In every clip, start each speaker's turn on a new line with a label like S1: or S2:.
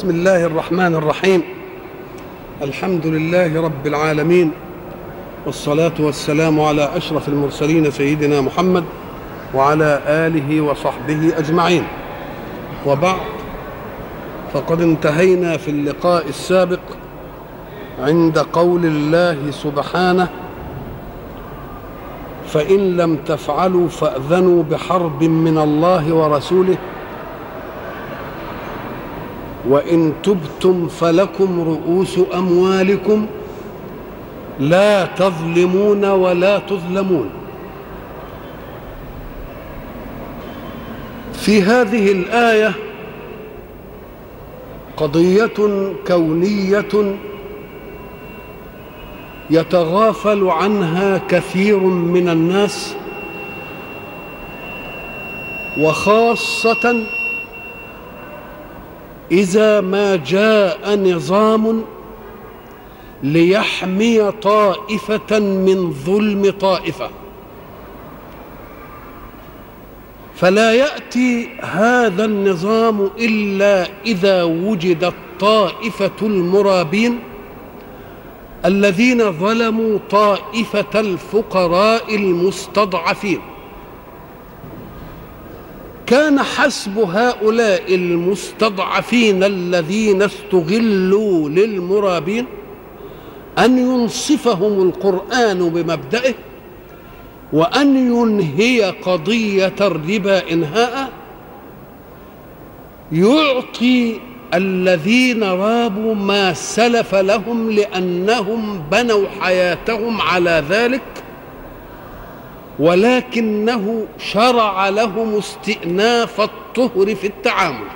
S1: بسم الله الرحمن الرحيم. الحمد لله رب العالمين والصلاة والسلام على أشرف المرسلين سيدنا محمد وعلى آله وصحبه أجمعين. وبعد فقد انتهينا في اللقاء السابق عند قول الله سبحانه فإن لم تفعلوا فأذنوا بحرب من الله ورسوله وإن تبتم فلكم رؤوس أموالكم لا تظلمون ولا تظلمون. في هذه الآية قضية كونية يتغافل عنها كثير من الناس وخاصة إذا ما جاء نظام ليحمي طائفة من ظلم طائفة. فلا يأتي هذا النظام إلا إذا وجدت طائفة المرابين الذين ظلموا طائفة الفقراء المستضعفين. كان حسب هؤلاء المستضعفين الذين استغلوا للمرابين أن ينصفهم القرآن بمبدئه وأن ينهي قضية الربا إنهاء. يعطي الذين رابوا ما سلف لهم لأنهم بنوا حياتهم على ذلك ولكنه شرع لهم استئناف الطهر في التعامل.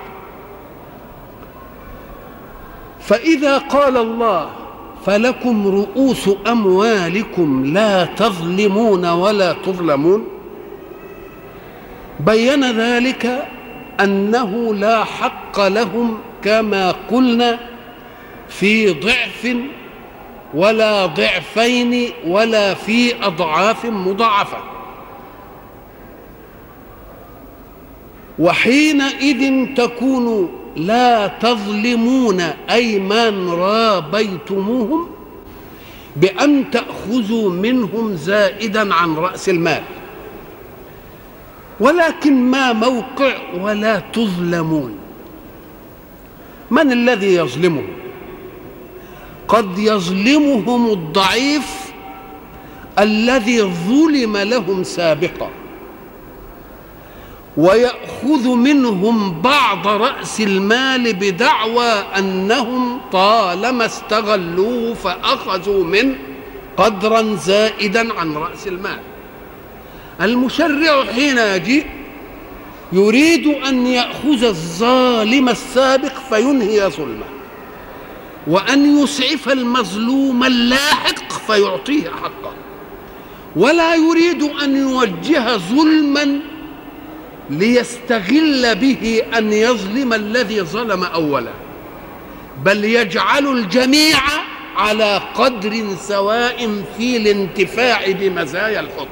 S1: فإذا قال الله فلكم رؤوس أموالكم لا تظلمون ولا تظلمون بين ذلك أنه لا حق لهم كما قلنا في ضعف ولا ضعفين ولا في أضعاف مضاعفة. وحينئذ تكون لا تظلمون أي من رابيتموهم بأن تأخذوا منهم زائدا عن رأس المال. ولكن ما موقع ولا تظلمون. من الذي يظلمهم؟ قد يظلمهم الضعيف الذي ظلم لهم سابقا. ويأخذ منهم بعض رأس المال بدعوى أنهم طالما استغلوه فأخذوا منه قدرا زائدا عن رأس المال. المشرع حين يجيء يريد أن يأخذ الظالم السابق فينهي ظلمه وأن يسعف المظلوم اللاحق فيعطيه حقه ولا يريد أن يوجه ظلما ليستغل به أن يظلم الذي ظلم أولا. بل يجعل الجميع على قدر سواء في الانتفاع بمزايا الحكم.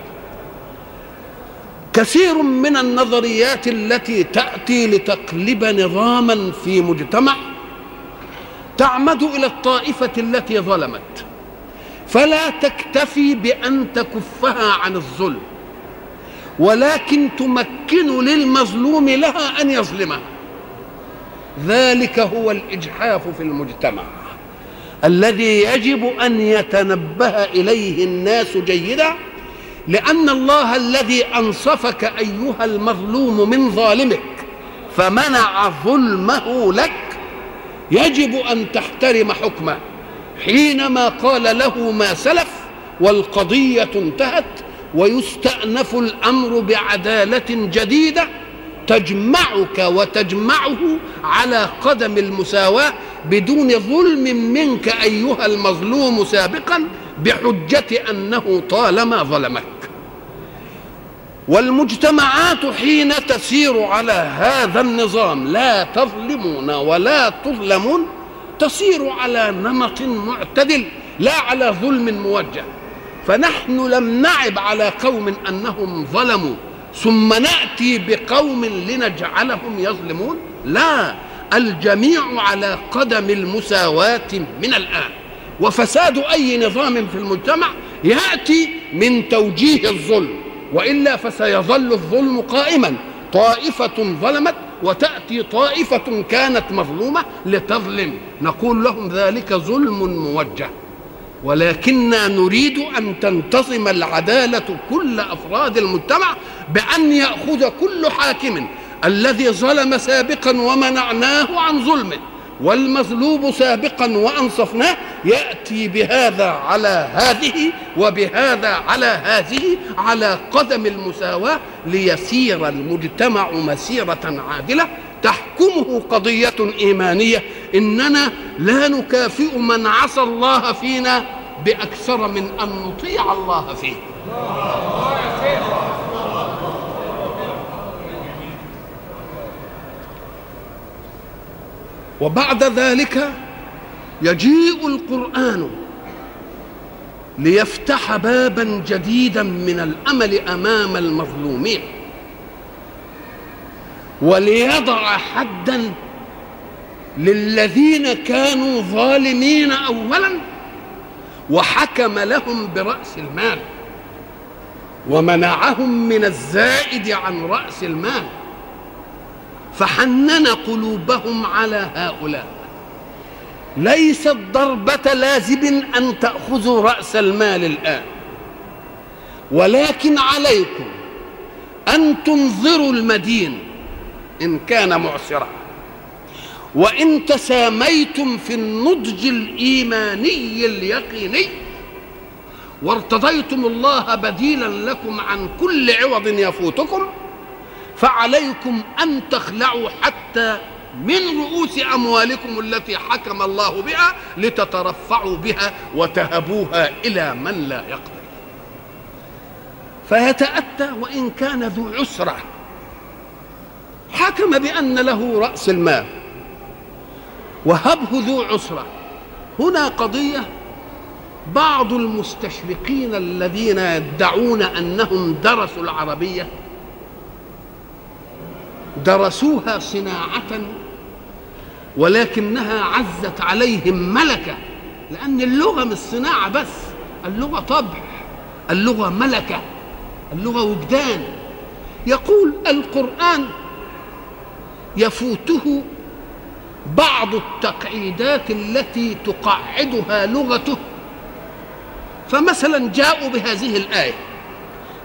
S1: كثير من النظريات التي تأتي لتقلب نظاما في مجتمع تعمد إلى الطائفة التي ظلمت. فلا تكتفي بأن تكفها عن الظلم. ولكن تمكن للمظلوم لها أن يظلمها ذلك هو الإجحاف في المجتمع. الذي يجب أن يتنبه إليه الناس جيدا لأن الله الذي أنصفك أيها المظلوم من ظالمك فمنع ظلمه لك. يجب أن تحترم حكمه. حينما قال له ما سلف والقضية انتهت ويستأنف الأمر بعدالة جديدة تجمعك وتجمعه على قدم المساواة بدون ظلم منك أيها المظلوم سابقا بحجة أنه طالما ظلمك. والمجتمعات حين تسير على هذا النظام لا تظلمون ولا تظلمون تسير على نمط معتدل لا على ظلم موجه. فنحن لم نعب على قوم أنهم ظلموا ثم نأتي بقوم لنجعلهم يظلمون؟ لا الجميع على قدم المساواة من الآن. وفساد أي نظام في المجتمع يأتي من توجيه الظلم وإلا فسيظل الظلم قائما. طائفة ظلمت وتأتي طائفة كانت مظلومة لتظلم. نقول لهم ذلك ظلم موجه. ولكننا نريد أن تنتظم العدالة كل أفراد المجتمع بأن يأخذ كل حاكم الذي ظلم سابقا ومنعناه عن ظلمه والمظلوم سابقا وأنصفناه يأتي بهذا على هذه وبهذا على هذه على قدم المساواة ليسير المجتمع مسيرة عادلة تحكمه قضية إيمانية. إننا لا نكافئ من عصى الله فينا بأكثر من أن نطيع الله فيه. وبعد ذلك يجيء القرآن ليفتح بابا جديدا من الأمل أمام المظلومين. وليضع حدا للذين كانوا ظالمين أولا وحكم لهم برأس المال ومنعهم من الزائد عن رأس المال فحنن قلوبهم على هؤلاء. ليست ضربة لازم أن تأخذوا رأس المال الآن ولكن عليكم أن تنظروا المدين إن كان معسرا. وإن تساميتم في النضج الإيماني اليقيني وارتضيتم الله بديلا لكم عن كل عوض يفوتكم فعليكم أن تخلعوا حتى من رؤوس أموالكم التي حكم الله بها لتترفعوا بها وتهبوها إلى من لا يقدر. فيتأتى وإن كان ذو عسرة. حكم بأن له رأس المال. وهبه ذو عسرة. هنا قضية بعض المستشرقين الذين يدعون أنهم درسوا العربية درسوها صناعة ولكنها عزت عليهم ملكة لأن اللغة مش صناعة بس اللغة طبع اللغة ملكة اللغة وجدان. يقول القرآن يفوته بعض التقعيدات التي تقعدها لغته. فمثلا جاءوا بهذه الآية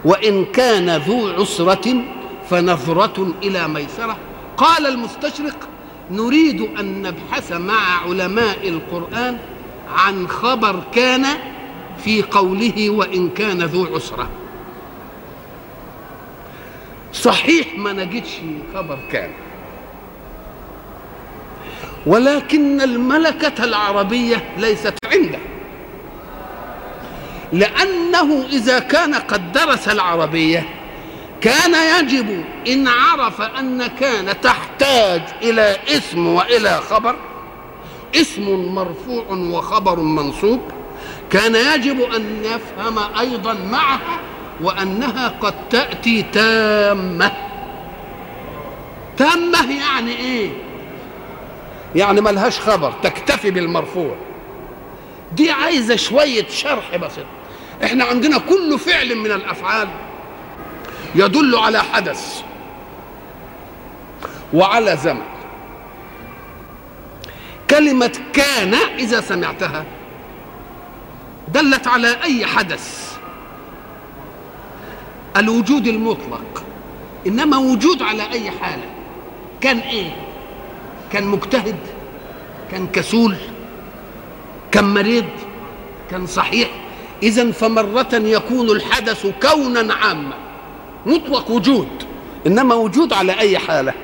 S1: وإن كان ذو عسرة فنظرة إلى ميسرة. قال المستشرق نريد أن نبحث مع علماء القرآن عن خبر كان في قوله وإن كان ذو عسرة. صحيح ما نجدش خبر كان. ولكن الملكة العربية ليست عنده. لأنه إذا كان قد درس العربية كان يجب إن عرف أن كان تحتاج إلى اسم وإلى خبر اسم مرفوع وخبر منصوب كان يجب أن يفهم أيضا معها وأنها قد تأتي تامة. تامة يعني إيه؟ يعني ملهاش خبر تكتفي بالمرفوع. دي عايزة شوية شرح بسيط. إحنا عندنا كل فعل من الأفعال يدل على حدث وعلى زمن. كلمة كان إذا سمعتها دلت على أي حدث؟ الوجود المطلق. إنما وجود على أي حالة؟ كان إيه؟ كان مجتهد كان كسول كان مريض كان صحيح. إذا فمرة يكون الحدث كونا عاما مطلق وجود إنما وجود على أي حالة؟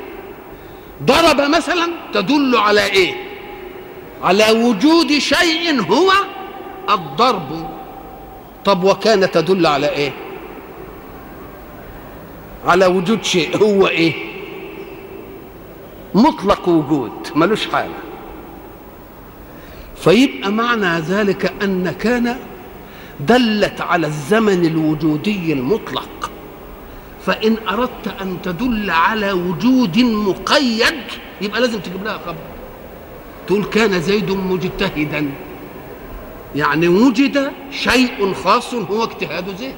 S1: ضرب مثلا تدل على إيه؟ على وجود شيء هو الضرب. طب وكان تدل على إيه؟ على وجود شيء هو إيه؟ مطلق وجود ملوش حالة. فيبقى معنى ذلك أن كان دلت على الزمن الوجودي المطلق. فإن أردت أن تدل على وجود مقيد يبقى لازم تجيب لها خبر. تقول كان زيد مجتهدا. يعني وجد شيء خاص هو اجتهاد زيد.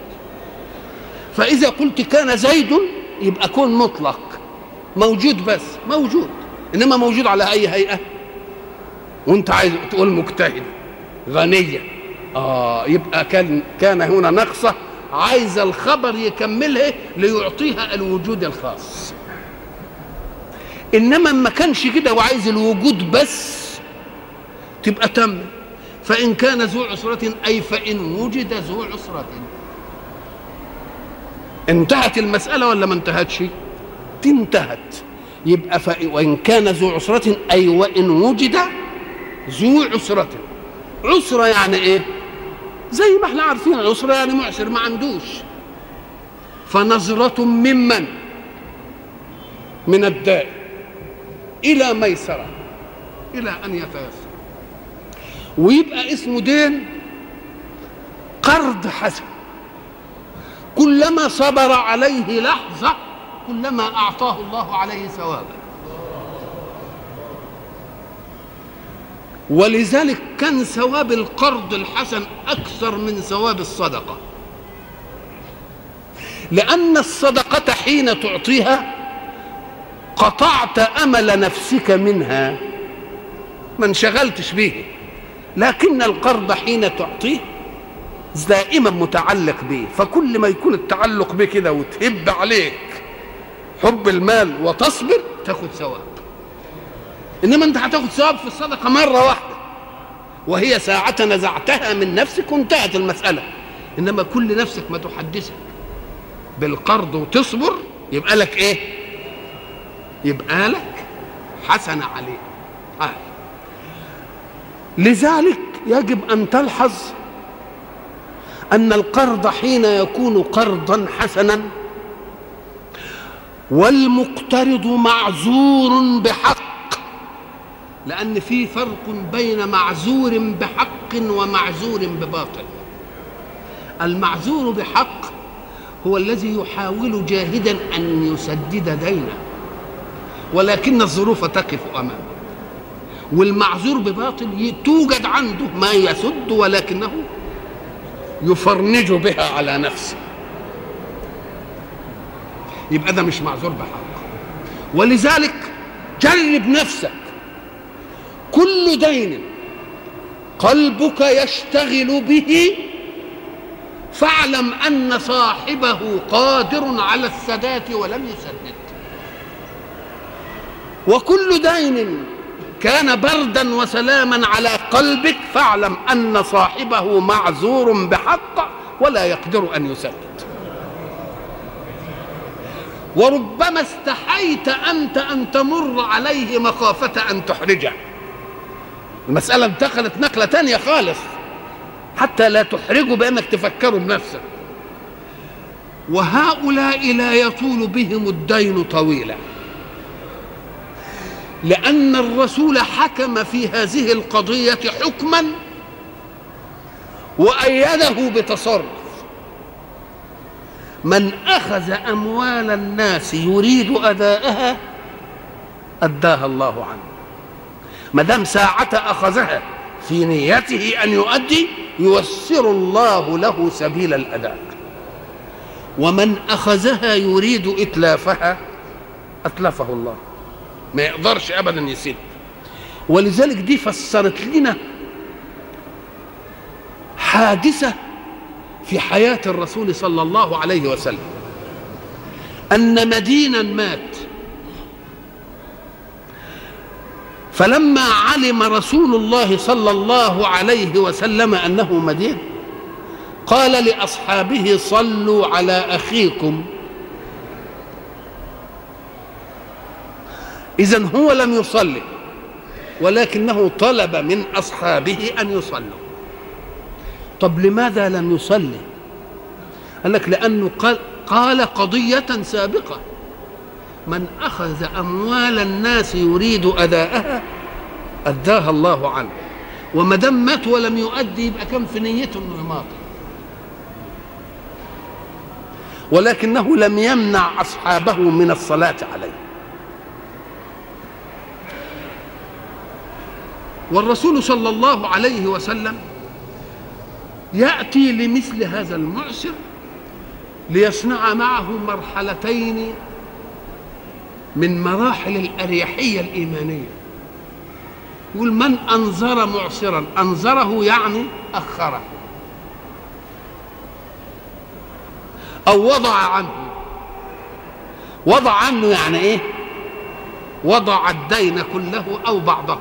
S1: فإذا قلت كان زيد يبقى كون مطلق. موجود بس موجود. إنما موجود على أي هيئة؟ وأنت عايز تقول مجتهد غنية. آه يبقى كان كان هنا نقصة عايز الخبر يكملها ليعطيها الوجود الخاص. إنما ما كانش كده وعايز الوجود بس تبقى تم. فإن كان ذو عسرة أي فإن وجد ذو عسرة. انتهت المسألة ولا ما انتهتش؟ انتهت. يبقى. وإن كان ذو عسرة أي وإن وجد ذو عسرة. عسرة يعني إيه؟ زي ما إحنا عارفين العسرة يعني معسر ما عندوش. فنظرة ممن من؟ الداء. إلى ميسرة. إلى أن يتيسر. ويبقى اسمه دين قرض حسن. كلما صبر عليه لحظة كلما أعطاه الله عليه ثوابا ولذلك كان ثواب القرض الحسن أكثر من ثواب الصدقة. لأن الصدقة حين تعطيها قطعت أمل نفسك منها. ما انشغلتش به. لكن القرض حين تعطيه دائما متعلق به. فكل ما يكون التعلق به كده وتهب عليك حب المال وتصبر تاخد ثواب. إنما أنت هتاخد ثواب في الصدقة مرة واحدة. وهي ساعة نزعتها من نفسك وانتهت المسألة. إنما كل نفسك ما تحدثك. بالقرض وتصبر يبقى لك إيه؟ يبقى لك حسنة عليه آه. لذلك يجب أن تلحظ أن القرض حين يكون قرضا حسنا والمقترض معذور بحق لأن في فرق بين معذور بحق ومعذور بباطل. المعذور بحق هو الذي يحاول جاهدا أن يسدد دينه ولكن الظروف تقف أمامه. والمعذور بباطل توجد عنده ما يسد ولكنه يفرنج بها على نفسه. يبقى ده مش معذور بحق. ولذلك جرب نفسك. كل دين قلبك يشتغل به فاعلم أن صاحبه قادر على السداد ولم يسدد. وكل دين كان بردا وسلاما على قلبك فاعلم أن صاحبه معذور بحق ولا يقدر أن يسدد. وربما استحيت أنت أن تمر عليه مخافة أن تحرجه. المسألة انتقلت نقلة تانية خالص. حتى لا تحرجوا بأنك تفكروا بنفسك. وهؤلاء لا يطول بهم الدين طويلا. لأن الرسول حكم في هذه القضية حكما وأيده بتصرف. من أخذ أموال الناس يريد أداءها أداها الله عنه. ما دام ساعة أخذها في نيته أن يؤدي ييسر الله له سبيل الأداء. ومن أخذها يريد إتلافها أتلفه الله. ما يقدرش أبدا يسد ولذلك دي فسرت لنا حادثة في حياة الرسول صلى الله عليه وسلم. أن مدينا مات. فلما علم رسول الله صلى الله عليه وسلم أنه مدين قال لأصحابه صلوا على أخيكم. اذا هو لم يصلي ولكنه طلب من أصحابه أن يصلوا. طب لماذا لم يصلي؟ قال لك لأنه قال قال قضية سابقة. من أخذ أموال الناس يريد أداءها أداها الله عنه. وما دام مات ولم يؤدي يبقى كان في نيته انه يماطل ولكنه لم يمنع أصحابه من الصلاة عليه. والرسول صلى الله عليه وسلم يأتي لمثل هذا المعسر ليصنع معه مرحلتين من مراحل الأريحية الإيمانية. يقول من أنظر معسرا؟ أنظره يعني أخره. أو وضع عنه. وضع عنه يعني إيه؟ وضع الدين كله أو بعضه.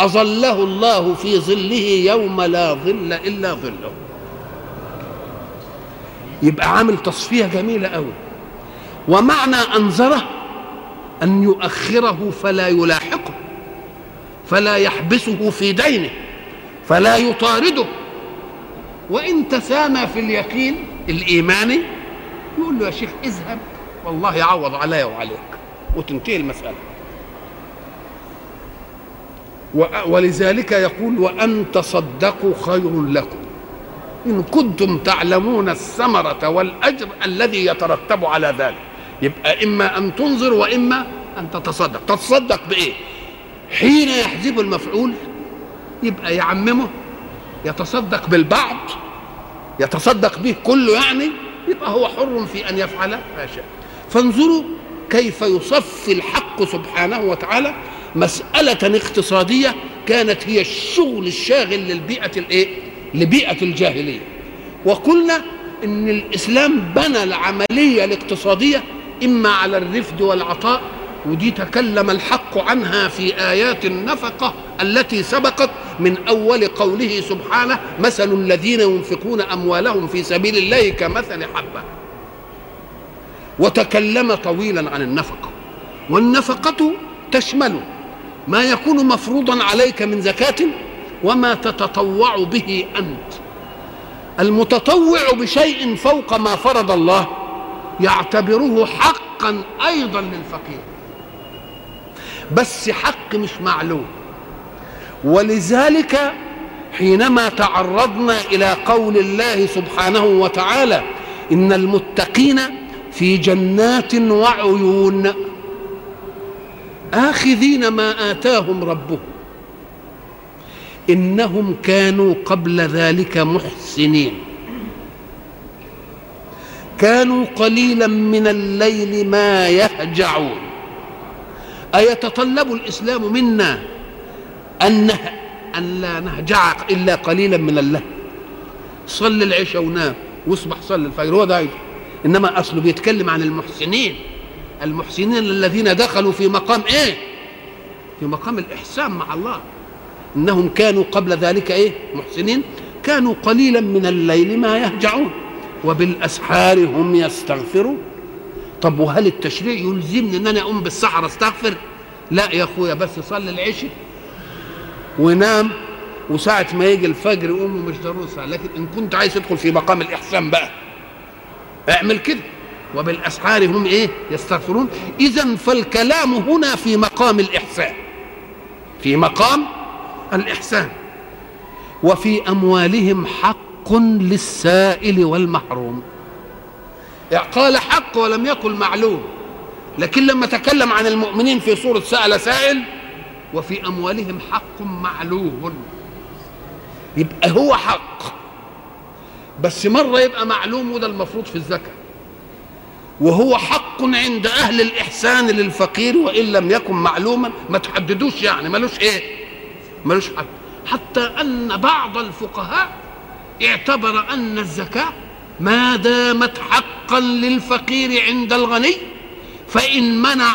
S1: أظله الله في ظله يوم لا ظل إلا ظله. يبقى عامل تصفية جميلة أوي. ومعنى أنظره أن يؤخره فلا يلاحقه فلا يحبسه في دينه فلا يطارده. وإن تسامى في اليقين الإيماني يقول له يا شيخ اذهب والله يعوض علي وعليك. وتنتهي المسألة. ولذلك يقول وأن تصدقوا خير لكم. إن كنتم تعلمون الثمرة والأجر الذي يترتب على ذلك. يبقى إما أن تنظر وإما أن تتصدق. تتصدق بإيه؟ حين يحذف المفعول يبقى يعممه. يتصدق بالبعض. يتصدق به كله يعني يبقى هو حر في أن يفعل ما شاء. فانظروا كيف يصفي الحق سبحانه وتعالى مسألة اقتصادية كانت هي الشغل الشاغل للبيئة الإيه؟ لبيئة الجاهلية. وقلنا إن الإسلام بنى العملية الاقتصادية إما على الرفد والعطاء ودي تكلم الحق عنها في آيات النفقة التي سبقت من أول قوله سبحانه مثل الذين ينفقون أموالهم في سبيل الله كمثل حبة وتكلم طويلا عن النفقة. والنفقة تشمل ما يكون مفروضا عليك من زكاة وما تتطوع به أنت. المتطوع بشيء فوق ما فرض الله يعتبره حقا أيضا للفقير. بس حق مش معلوم. ولذلك حينما تعرضنا إلى قول الله سبحانه وتعالى إن المتقين في جنات وعيون آخذين ما آتاهم ربهم. إنهم كانوا قبل ذلك محسنين. كانوا قليلا من الليل ما يهجعون. أيتطلب الإسلام منا أن أن لا نهجع إلا قليلا من الليل؟ صل العشاء ونام واصبح صل الفجر. هو ده إنما أصله بيتكلم عن المحسنين. المحسنين الذين دخلوا في مقام إيه؟ في مقام الإحسان مع الله. إنهم كانوا قبل ذلك إيه؟ محسنين. كانوا قليلا من الليل ما يهجعون. وبالأسحار هم يستغفرون. طب وهل التشريع يلزمني إن أنا أقوم بالسحر أستغفر؟ لا يا أخويا بس صلي العشاء ونام. وساعة ما يجي الفجر قوم مش ضروري لكن إن كنت عايز تدخل في مقام الإحسان بقى اعمل كده. وبالأسحار هم إيه؟ يستغفرون. اذا فالكلام هنا في مقام الإحسان. في مقام الإحسان. وفي أموالهم حق للسائل والمحروم. قال حق ولم يقل معلوم. لكن لما تكلم عن المؤمنين في سورة سأل سائل وفي أموالهم حق معلوم. يبقى هو حق. بس مرة يبقى معلوم وده المفروض في الزكاة. وهو حق عند أهل الإحسان للفقير وإن لم يكن معلوما ما تحددوش يعني ملوش إيه؟ ملوش حد. حتى أن بعض الفقهاء اعتبر أن الزكاة ما دامت حقا للفقير عند الغني فإن منع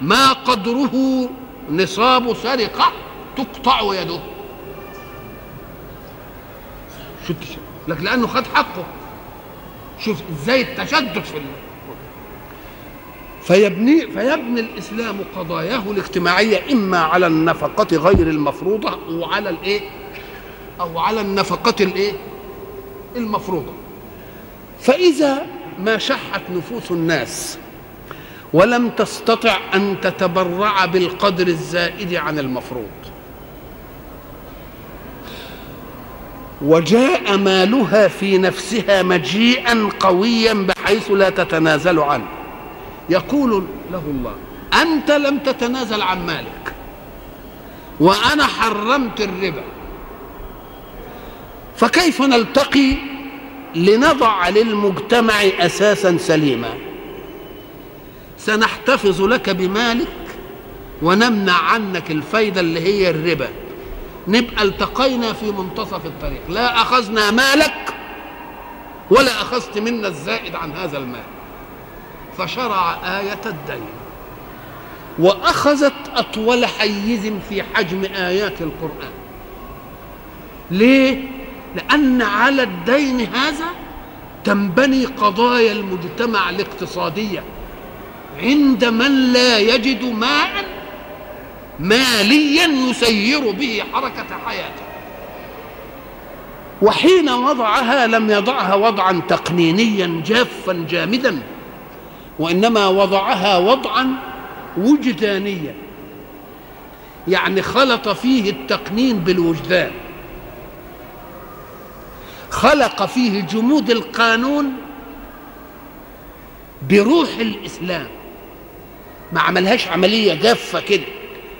S1: ما قدره نصاب سرقة تقطع يده. شو لك لأنه خد حقه. شوف إزاي التشدد في الله فيبني فيبني الإسلام قضاياه الاجتماعية إما على النفقة غير المفروضة أو على الإيه؟ أو على النفقة الإيه؟ المفروضة. فإذا ما شحت نفوس الناس ولم تستطع أن تتبرع بالقدر الزائد عن المفروض. وجاء مالها في نفسها مجيئا قويا بحيث لا تتنازل عنه. يقول له الله أنت لم تتنازل عن مالك وأنا حرمت الربا فكيف نلتقي لنضع للمجتمع أساسا سليما؟ سنحتفظ لك بمالك ونمنع عنك الفايدة اللي هي الربا. نبقى التقينا في منتصف الطريق. لا أخذنا مالك ولا أخذت منا الزائد عن هذا المال. فشرع آية الدين. وأخذت أطول حيز في حجم آيات القرآن. ليه؟ لأن على الدين هذا تنبني قضايا المجتمع الاقتصادية. عند من لا يجد ماء ماليا يسير به حركة حياته. وحين وضعها لم يضعها وضعا تقنينيا جافا جامدا. وإنما وضعها وضعا وجدانيا. يعني خلط فيه التقنين بالوجدان. خلق فيه جمود القانون بروح الإسلام. ما عملهاش عملية جافة كده.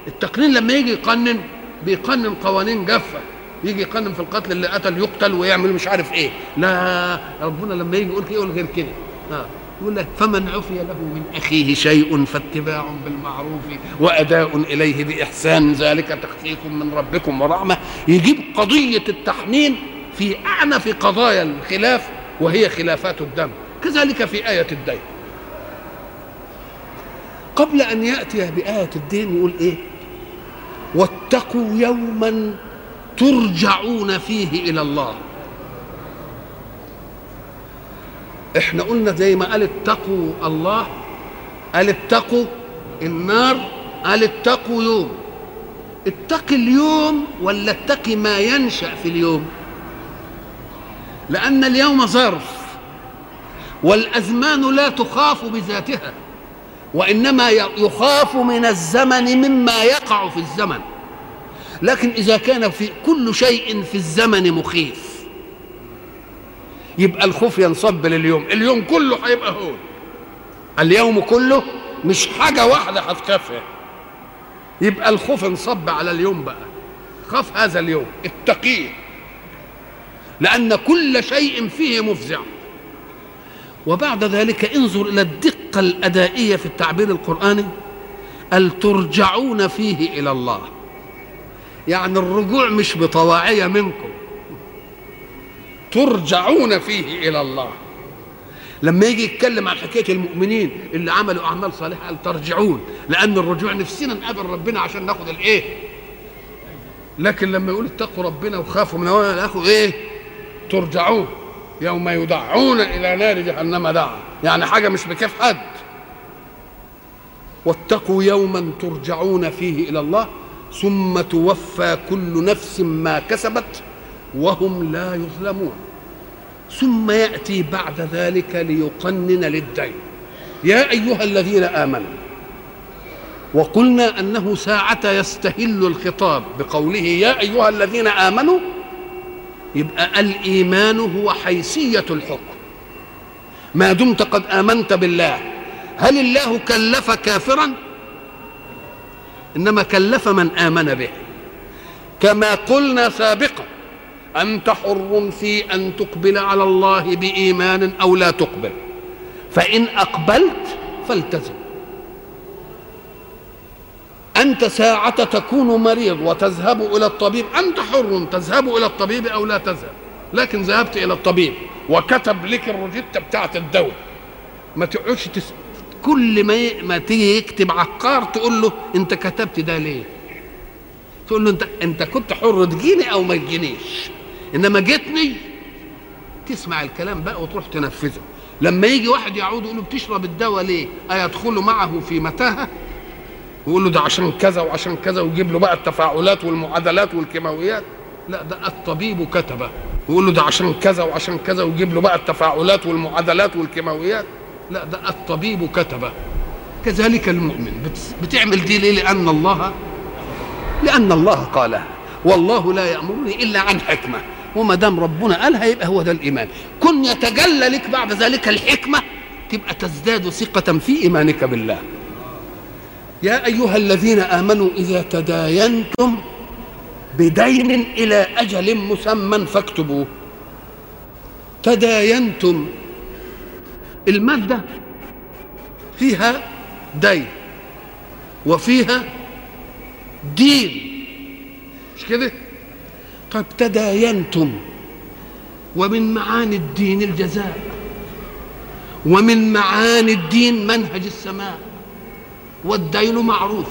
S1: التقنين لما يجي يقنن بيقنن قوانين جافة. يجي يقنن في القتل اللي قتل يقتل ويعمل مش عارف إيه. لا ربنا لما يجي يقول يقول غير كده. آه. يقول لك فمن عفي له من أخيه شيء فاتباع بالمعروف وأداء إليه بإحسان ذلك تخفيف من ربكم ورحمة. يجيب قضية التحنين في أعنف قضايا الخلاف وهي خلافات الدم كذلك في آية الدين. قبل أن يأتي بآية الدين يقول إيه؟ واتقوا يوما ترجعون فيه إلى الله. إحنا قلنا زي ما قال اتقوا الله قال اتقوا النار قال اتقوا يوم. اتقي اليوم ولا اتقي ما ينشأ في اليوم؟ لأن اليوم ظرف والأزمان لا تخاف بذاتها وإنما يخاف من الزمن مما يقع في الزمن. لكن إذا كان في كل شيء في الزمن مخيف. يبقى الخوف ينصب لليوم. اليوم كله هيبقى هو اليوم كله مش حاجة واحدة هتخافها يبقى الخوف انصب على اليوم بقى. خاف هذا اليوم. اتقيه. لأن كل شيء فيه مفزع. وبعد ذلك انظر إلى الدقة الأدائية في التعبير القرآني. ال ترجعون فيه إلى الله؟ يعني الرجوع مش بطواعية منكم. ترجعون فيه إلى الله. لما يجي يتكلم عن حكاية المؤمنين اللي عملوا أعمال صالحة قال ترجعون لأن الرجوع نفسنا نقابل ربنا عشان ناخد الإيه؟ لكن لما يقول اتقوا ربنا وخافوا من هنا الاخو إيه؟ ترجعون. يوم يدعون إلى نار جهنم دعا يعني حاجة مش بكيف حد. واتقوا يوما ترجعون فيه إلى الله ثم توفى كل نفس ما كسبت وهم لا يظلمون. ثم يأتي بعد ذلك ليقنن للدين. يا أيها الذين آمنوا وقلنا أنه ساعة يستهل الخطاب بقوله يا أيها الذين آمنوا يبقى الإيمان هو حيثية الحكم. ما دمت قد آمنت بالله هل الله كلف كافرا؟ إنما كلف من آمن به. كما قلنا سابقا أنت حر في أن تقبل على الله بإيمان أو لا تقبل. فإن أقبلت فالتزم. أنت ساعة تكون مريض وتذهب إلى الطبيب. أنت حر تذهب إلى الطبيب أو لا تذهب. لكن ذهبت إلى الطبيب. وكتب لك الروجيتا بتاعة الدواء. ما تقعدش تس... كل ما. ما تيجي يكتب عقار تقول له أنت كتبت ده ليه؟ تقول له أنت أنت كنت حر تجيني أو ما تجينيش. إنما جيتني تسمع الكلام بقى وتروح تنفذه. لما يجي واحد يعود يقول له بتشرب الدواء ليه؟ أيدخل معه في متاهة؟ ويقول له ده عشان كذا وعشان كذا ويجيب له بقى التفاعلات والمعادلات والكيماويات. لا ده الطبيب كتبه ويقول له ده عشان كذا وعشان كذا ويجيب له بقى التفاعلات والمعادلات والكيماويات. لا ده الطبيب كتبه كذلك المؤمن بتعمل دي ليه؟ لأن الله لأن الله قالها والله لا يأمرني إلا عن حكمة. وما دام ربنا قالها يبقى هو ده الإيمان. كن يتجلى لك بعد ذلك الحكمة تبقى تزداد ثقة في إيمانك بالله. يا أيها الذين آمنوا إذا تداينتم بدين إلى أجل مسمى فاكتبوه. تداينتم المادة فيها دين وفيها دين. مش كده؟ طب تداينتم ومن معاني الدين الجزاء ومن معاني الدين منهج السماء والدين معروف.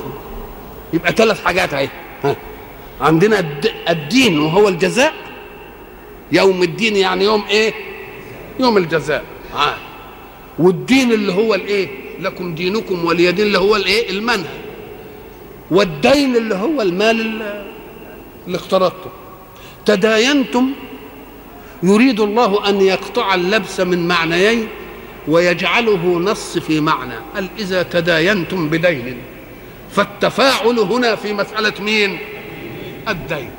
S1: يبقى ثلاث حاجات اهي عندنا الدين وهو الجزاء يوم الدين يعني يوم إيه؟ يوم الجزاء آه. والدين اللي هو الايه؟ لكم دينكم ولي دين اللي هو الايه؟ المنهج. والدين اللي هو المال اللي اقترضته تداينتم يريد الله أن يقطع اللبس من معنيين ويجعله نص في معنى. قال إذا تداينتم بدين؟ فالتفاعل هنا في مسألة مين؟ الدين.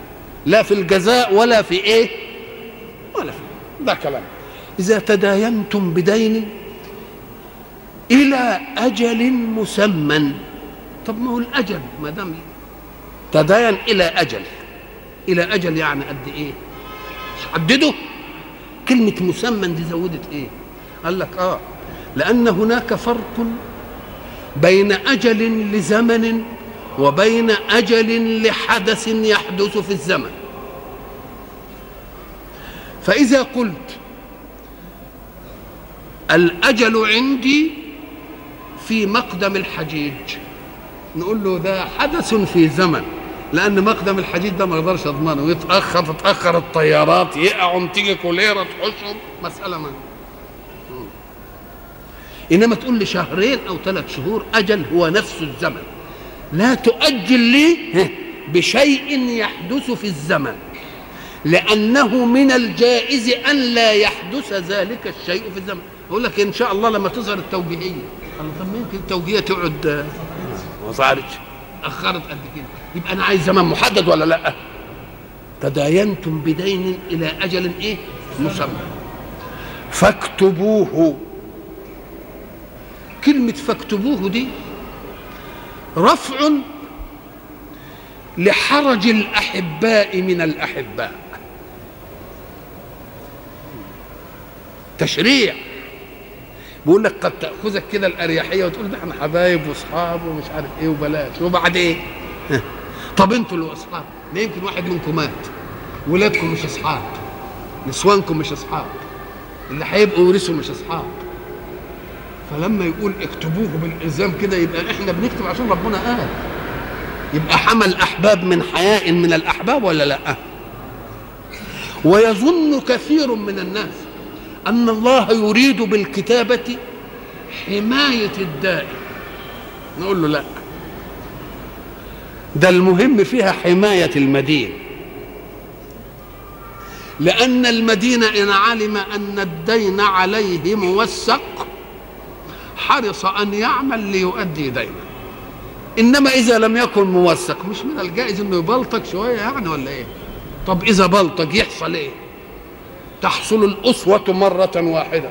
S1: لا في الجزاء ولا في إيه؟ ولا في ده كلام. إذا تداينتم بدين إلى أجل مسمى. طب ما هو الأجل؟ ما دام تداين إلى أجل. إلى أجل يعني قد إيه؟ حدده كلمة مسمى دي زودت إيه؟ قال لك آه لأن هناك فرق بين أجل لزمن وبين أجل لحدث يحدث في الزمن. فإذا قلت الأجل عندي في مقدم الحجيج نقول له ده حدث في زمن. لأن مقدم الحديد ده ما أقدرش اضمنه يتأخر تتأخر الطيارات يقعوا تيجي كوليرا تحشهم. مسألة ما. إنما تقول لي شهرين أو ثلاث شهور أجل هو نفس الزمن. لا تؤجل لي بشيء يحدث في الزمن. لأنه من الجائز أن لا يحدث ذلك الشيء في الزمن. أقول لك إن شاء الله لما تظهر التوجيهية. طب ممكن التوجيهية تقعد. ما ظهرتش أخرت قد كده. يبقى أنا عايز زمن محدد ولا لأ؟ تداينتم بدين إلى أجل إيه؟ مسمى. فاكتبوه. كلمة فاكتبوه دي رفع لحرج الأحباء من الأحباء. تشريع. بيقول لك قد تأخذك كده الأريحية وتقول ده إحنا حبايب وأصحاب ومش عارف إيه وبلاش. وبعد إيه طب أنتوا اللي أصحاب؟ ما يمكن واحد منكم مات؟ ولادكم مش أصحاب. نسوانكم مش أصحاب. اللي هيبقوا ورثوا مش أصحاب. فلما يقول اكتبوه بالإلزام كده يبقى إحنا بنكتب عشان ربنا قال. يبقى حمل أحباب من حياء من الأحباب ولا لأ؟ ويظن كثير من الناس أن الله يريد بالكتابة حماية الدائم نقول له لأ. ده المهم فيها حماية المدين. لأن المدين إن علم أن الدين عليه موثق حرص أن يعمل ليؤدي دينه. إنما إذا لم يكن موثق مش من الجائز إنه يبلطج شوية يعني ولا إيه؟ طب إذا بلطج يحصل إيه؟ تحصل الأسوة مرة واحدة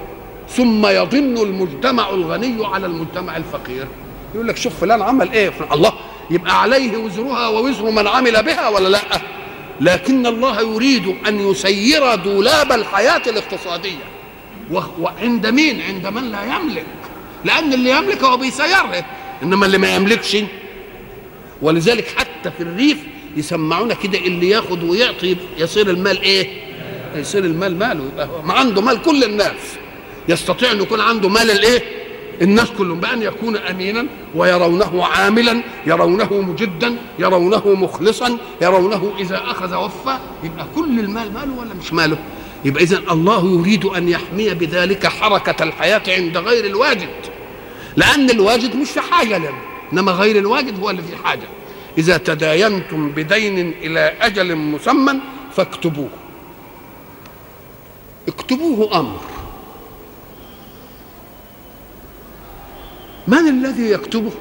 S1: ثم يضن المجتمع الغني على المجتمع الفقير. يقول لك شوف فلان عمل إيه؟ الله يبقى عليه وزرها ووزر من عمل بها ولا لا؟ لكن الله يريد أن يسير دولاب الحياة الاقتصادية. وعند مين؟ عند من لا يملك. لأن اللي يملك هو بيسيرها إنما اللي ما يملكش ولذلك حتى في الريف يسمعونا كده اللي ياخد ويعطي يصير المال إيه؟ يصير المال ماله يبقى ما عنده مال كل الناس. يستطيع ان يكون عنده مال الإيه؟ الناس كلهم بأن يكون أمينا ويرونه عاملا يرونه مجدا يرونه مخلصا يرونه إذا أخذ وفى يبقى كل المال ماله ولا مش ماله؟ يبقى إذا الله يريد أن يحمي بذلك حركة الحياة عند غير الواجد. لأن الواجد مش في حاجة لنا إنما غير الواجد هو اللي في حاجة. إذا تداينتم بدين إلى أجل مسمى فاكتبوه. اكتبوه أمر. من الذي يكتبه؟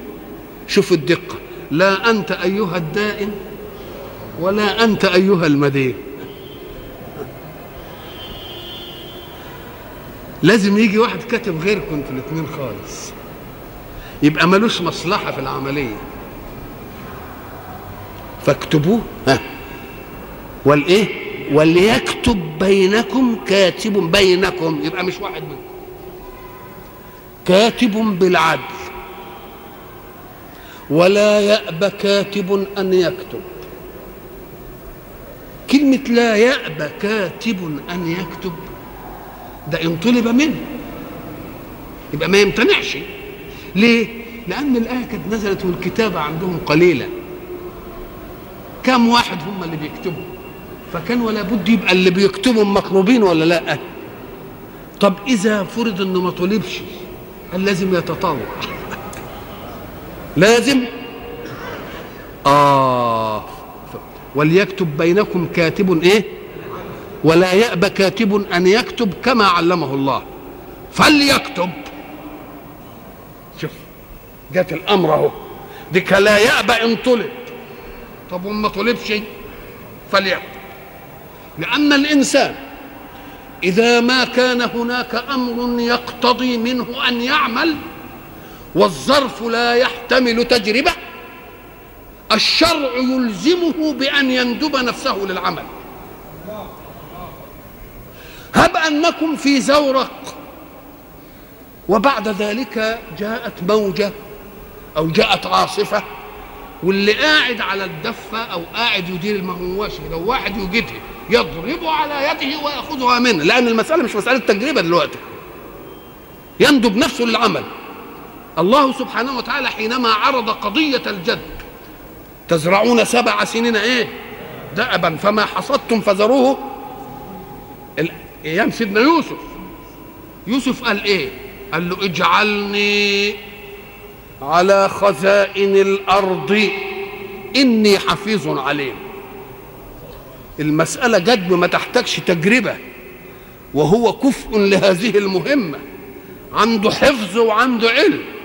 S1: شوف الدقة. لا أنت أيها الدائن ولا أنت أيها المدين. لازم يجي واحد كاتب غيركم أنتوا الاثنين خالص. يبقى ملوش مصلحة في العملية. فاكتبوه. ها. والإيه؟ وليكتب بينكم كاتب بينكم. يبقى مش واحد منكم كاتب بالعدل. ولا يأبى كاتب أن يكتب. كلمة لا يأبى كاتب أن يكتب ده إن طلب منه. يبقى ما يمتنعش. ليه؟ لأن الآية كانت نزلت والكتابة عندهم قليلة. كم واحد هم اللي بيكتبوا؟ فكان ولا بد يبقى اللي بيكتبوا مطلوبين ولا لأ؟ طب إذا فرض إنه ما طلبش هل لازم يتطوع؟ لازم؟ آه. وليكتب بينكم كاتب إيه؟ ولا يأبى كاتب أن يكتب كما علمه الله. فليكتب. شوف جت الأمر أهو. ديك لا يأبى إن طلب. طب وما طلبش؟ فليكتب. لأن الإنسان إذا ما كان هناك أمر يقتضي منه أن يعمل والظرف لا يحتمل تجربة. الشرع يلزمه بأن يندب نفسه للعمل. هب أنكم في زورق. وبعد ذلك جاءت موجة أو جاءت عاصفة واللي قاعد على الدفة أو قاعد يدير المهوشة لو واحد يجدها يضرب على يده ويأخذها منه. لأن المسألة مش مسألة تجربة دلوقتي. يندب نفسه للعمل. الله سبحانه وتعالى حينما عرض قضية الجد تزرعون سبع سنين إيه؟ دأبا فما حصدتم فذروه. أيام سيدنا يوسف. يوسف قال إيه؟ قال له اجعلني على خزائن الأرض إني حفيظ عليم. المسألة جد ما تحتاجش تجربة وهو كفء لهذه المهمة عنده حفظ وعنده علم.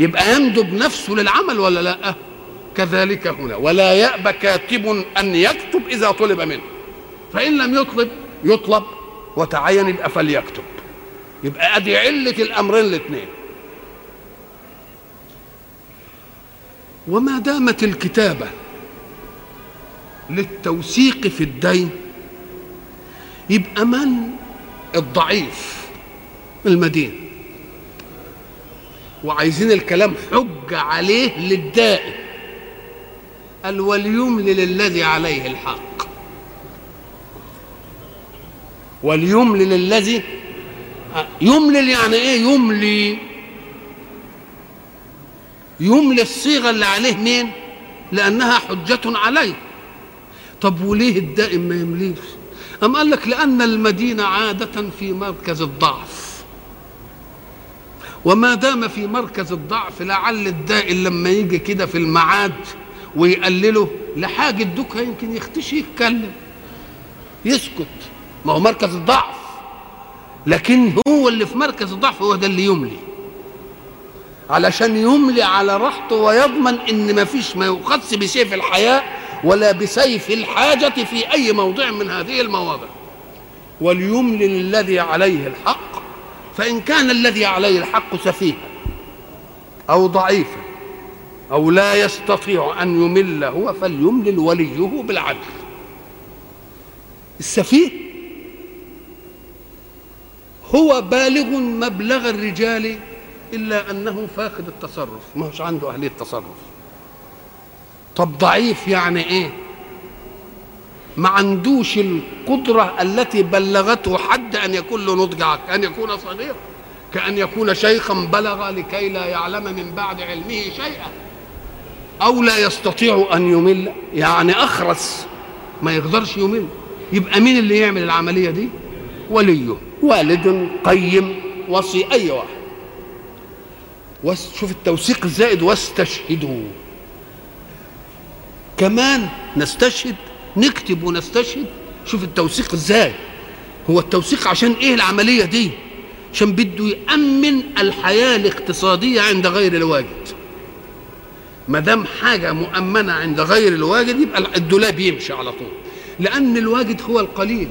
S1: يبقى يندب نفسه للعمل ولا لا؟ كذلك هنا ولا يأبى كاتب أن يكتب إذا طلب منه. فإن لم يطلب يطلب وتعين يبقى فليكتب. يبقى أدي علة الأمرين الاثنين. وما دامت الكتابة للتوثيق في الدين يبقى من؟ الضعيف المدين. وعايزين الكلام حجة عليه للدائن قال وليملل الذي عليه الحق. وليملل الذي يملل يعني إيه يملي؟ يملي الصيغة اللي عليه مين؟ لأنها حجة عليه. طب وليه الدائم ما يمليش؟ أم قال لك لأن المدينة عادة في مركز الضعف. وما دام في مركز الضعف لعل الدائن لما يجي كده في المعاد ويقلله لحاجة دوكها يمكن يختشي يتكلم يسكت. ما هو مركز الضعف. لكن هو اللي في مركز الضعف هو ده اللي يملي. علشان يملي على راحته ويضمن إن ما فيش ما يؤخذ بسيف الحياة ولا بسيف الحاجة في أي موضع من هذه المواضع. وليملل الذي عليه الحق فإن كان الذي عليه الحق سفيها أو ضعيفا أو لا يستطيع أن يمل هو فليملل وليه بالعدل. السفيه هو بالغ مبلغ الرجال إلا أنه فاقد التصرف ما هوش عنده أهلية التصرف طب ضعيف يعني إيه؟ ما عندوش القدرة التي بلغته حد أن يكون له نضج كأن يكون صغيرا كأن يكون شيخا بلغ لكي لا يعلم من بعد علمه شيئا أو لا يستطيع أن يمل يعني أخرس ما يقدرش يمل. يبقى مين اللي يعمل العملية دي؟ وليه والد قيم وصي أي واحد. شوف التوثيق الزائد واستشهدوا. كمان نستشهد نكتب ونستشهد. شوف التوثيق إزاي. هو التوثيق عشان إيه العملية دي؟ عشان بده يأمن الحياة الاقتصادية عند غير الواجد. ما دام حاجة مؤمنة عند غير الواجد يبقى الدولاب يمشي على طول. لأن الواجد هو القليل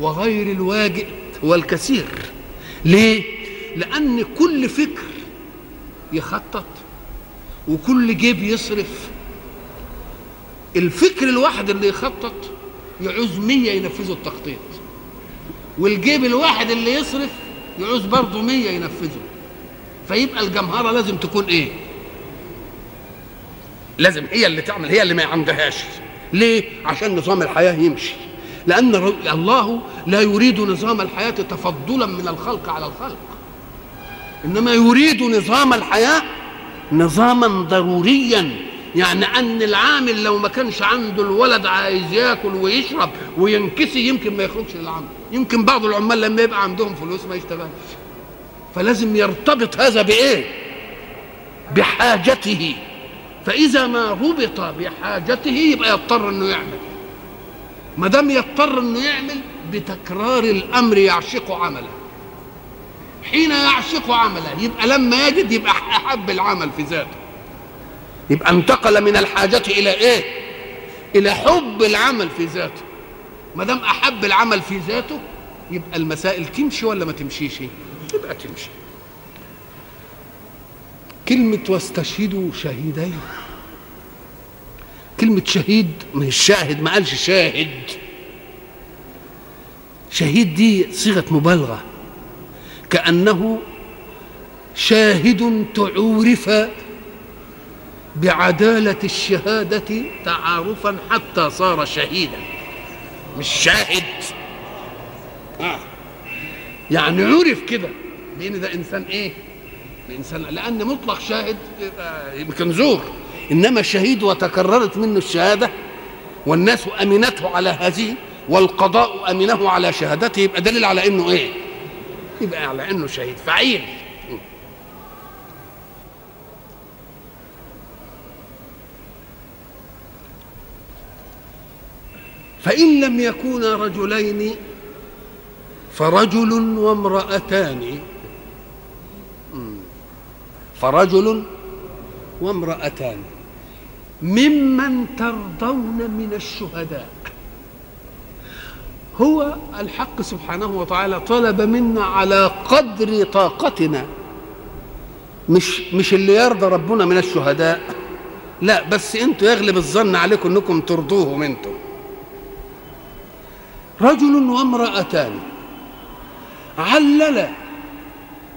S1: وغير الواجد هو الكثير. ليه؟ لأن كل فكر يخطط وكل جيب يصرف الفكر الواحد اللي يخطط يعوز مية ينفذوا التخطيط. والجيب الواحد اللي يصرف يعوز برضه مية ينفذوا فيبقى الجمهرة لازم تكون إيه؟ لازم هي اللي تعمل هي اللي ما عندهاش. ليه؟ عشان نظام الحياة يمشي. لأن الله لا يريد نظام الحياة تفضلا من الخلق على الخلق. إنما يريد نظام الحياة نظاما ضروريا. يعني أن العامل لو ما كانش عنده الولد عايز ياكل ويشرب وينكسي يمكن ما يخرجش للعمل يمكن بعض العمال لما يبقى عندهم فلوس ما يشتغلش. فلازم يرتبط هذا بإيه؟ بحاجته. فإذا ما ربط بحاجته يبقى يضطر إنه يعمل. ما دام يضطر إنه يعمل بتكرار الأمر يعشق عمله. حين يعشق عمله يبقى لما يجد يبقى أحب العمل في ذاته. يبقى انتقل من الحاجة إلى إيه؟ إلى حب العمل في ذاته. ما دام أحب العمل في ذاته يبقى المسائل تمشي ولا ما تمشيش؟ يبقى تمشي. كلمة واستشهدوا شهيدين. كلمة شهيد مش شاهد ما قالش شاهد. شهيد دي صيغة مبالغة. كأنه شاهد تعورف بعدالة الشهادة تعارفا حتى صار شهيدا. مش شاهد. آه. يعني عرف كده. بان ده إنسان إيه؟ إنسان لأن مطلق شاهد يمكن زور. إنما شهيد وتكررت منه الشهادة والناس أمنته على هذه والقضاء أمنه على شهادته يبقى دليل على إنه إيه؟ يبقى على إنه شهيد. فعيل. فإن لم يكونا رجلين فرجل وامرأتان. فرجل وامرأتان. ممن ترضون من الشهداء. هو الحق سبحانه وتعالى طلب منا على قدر طاقتنا. مش مش اللي يرضى ربنا من الشهداء. لا بس أنتوا يغلب الظن عليكم انكم ترضوهم أنتم رجل وامرأتان. علل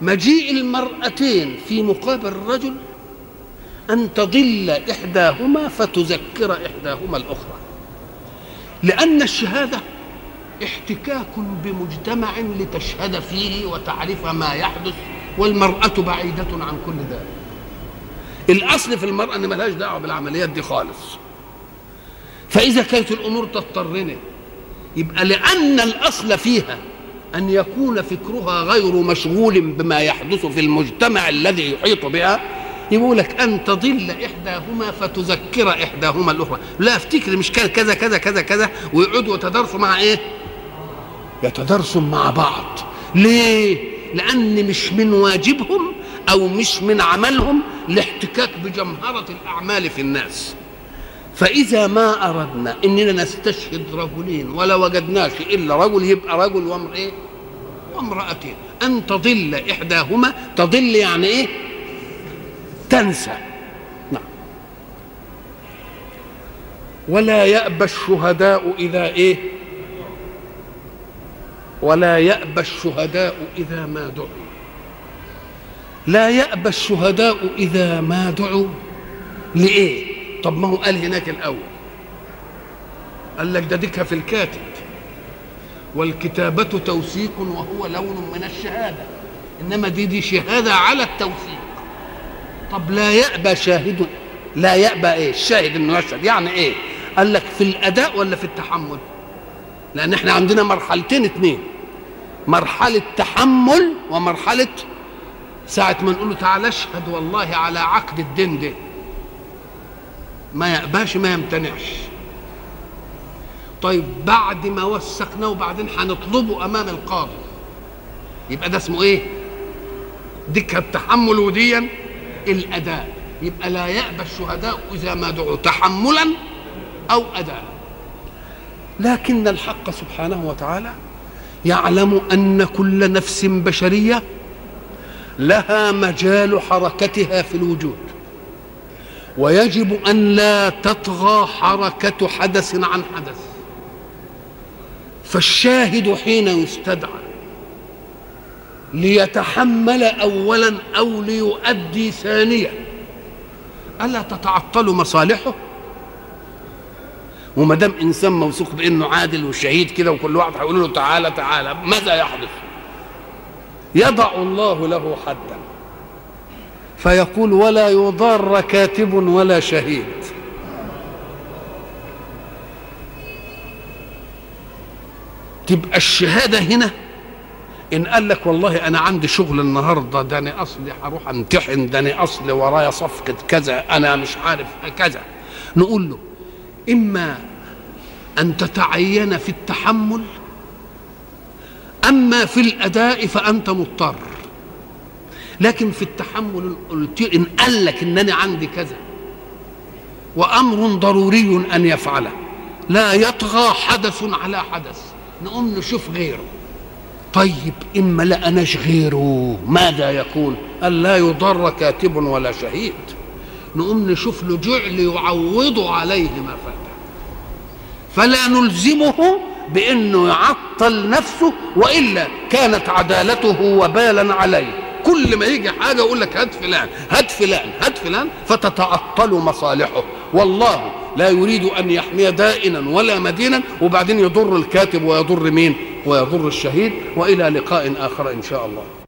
S1: مجيء المرأتين في مقابل الرجل أن تضل إحداهما فتذكر إحداهما الأخرى. لأن الشهادة احتكاك بمجتمع لتشهد فيه وتعرف ما يحدث والمرأة بعيدة عن كل ذلك. الأصل في المرأة أن ملهاش دعوة بالعمليات دي خالص. فإذا كانت الأمور تضطرني يبقى لأن الأصل فيها أن يكون فكرها غير مشغول بما يحدث في المجتمع الذي يحيط بها. يقول لك أن تضل إحداهما فتذكر إحداهما الأخرى. لا افتكر مش كذا كذا كذا كذا ويقعدوا يتدارسوا مع إيه؟ يتدارسوا مع بعض. ليه؟ لأن مش من واجبهم أو مش من عملهم الاحتكاك بجمهرة الأعمال في الناس. فإذا ما أردنا إننا نستشهد رجلين ولا وجدناش إلا رجل يبقى رجل وامرأة إيه؟ وامرأتين أن تضل إحداهما تضل يعني إيه؟ تنسى نعم ولا يأبى الشهداء إذا إيه؟ ولا يأبى الشهداء إذا ما دعوا لا يأبى الشهداء إذا ما دعوا لإيه؟ طب ما هو قال هناك الأول. قال لك ده ديكها في الكاتب. والكتابة توثيق وهو لون من الشهادة. إنما دي دي شهادة على التوثيق. طب لا يأبى شاهد لا يأبى إيه؟ الشاهد إنه يشهد. يعني إيه؟ قال لك في الأداء ولا في التحمل؟ لأن إحنا عندنا مرحلتين اتنين. مرحلة تحمل ومرحلة ساعة ما نقول له تعالى اشهد والله على عقد الدين ده ما يقباش ما يمتنعش. طيب بعد ما وثقناه وبعدين هنطلبه أمام القاضي. يبقى ده اسمه إيه؟ ديك التحمل وديا الأداء. يبقى لا يأبى الشهداء إذا ما دعوا تحملا أو اداء. لكن الحق سبحانه وتعالى يعلم أن كل نفس بشرية لها مجال حركتها في الوجود. ويجب أن لا تطغى حركة حدث عن حدث. فالشاهد حين يستدعى ليتحمل اولا أو ليؤدي ثانيا. ألا تتعطل مصالحه؟ وما دام إنسان موثوق بأنه عادل وشهيد كده وكل واحد هيقول له تعالى تعالى ماذا يحدث؟ يضع الله له حدا. فيقول ولا يضار كاتب ولا شهيد. تبقى الشهادة هنا إن قال لك والله أنا عندي شغل النهارده ده أنا أصلي هروح أمتحن ده أنا أصلي ورايا صفقة كذا أنا مش عارف كذا نقول له إما أن تتعين في التحمل أما في الأداء فأنت مضطر. لكن في التحمل إن قال لك إنني عندي كذا وأمر ضروري أن يفعله. لا يطغى حدث على حدث. نقوم نشوف غيره. طيب إما لقناش غيره ماذا يكون؟ قال لا يضر كاتب ولا شهيد. نقوم نشوف له جعل يعوض عليه ما فات. فلا نلزمه بأنه يعطل نفسه وإلا كانت عدالته وبالا عليه. كل ما يجي حاجة يقول لك هات فلان هات فلان هات فلان فتتعطل مصالحه. والله لا يريد أن يحمي دائنا ولا مدينا وبعدين يضر الكاتب ويضر مين؟ ويضر الشهيد وإلى لقاء آخر إن شاء الله.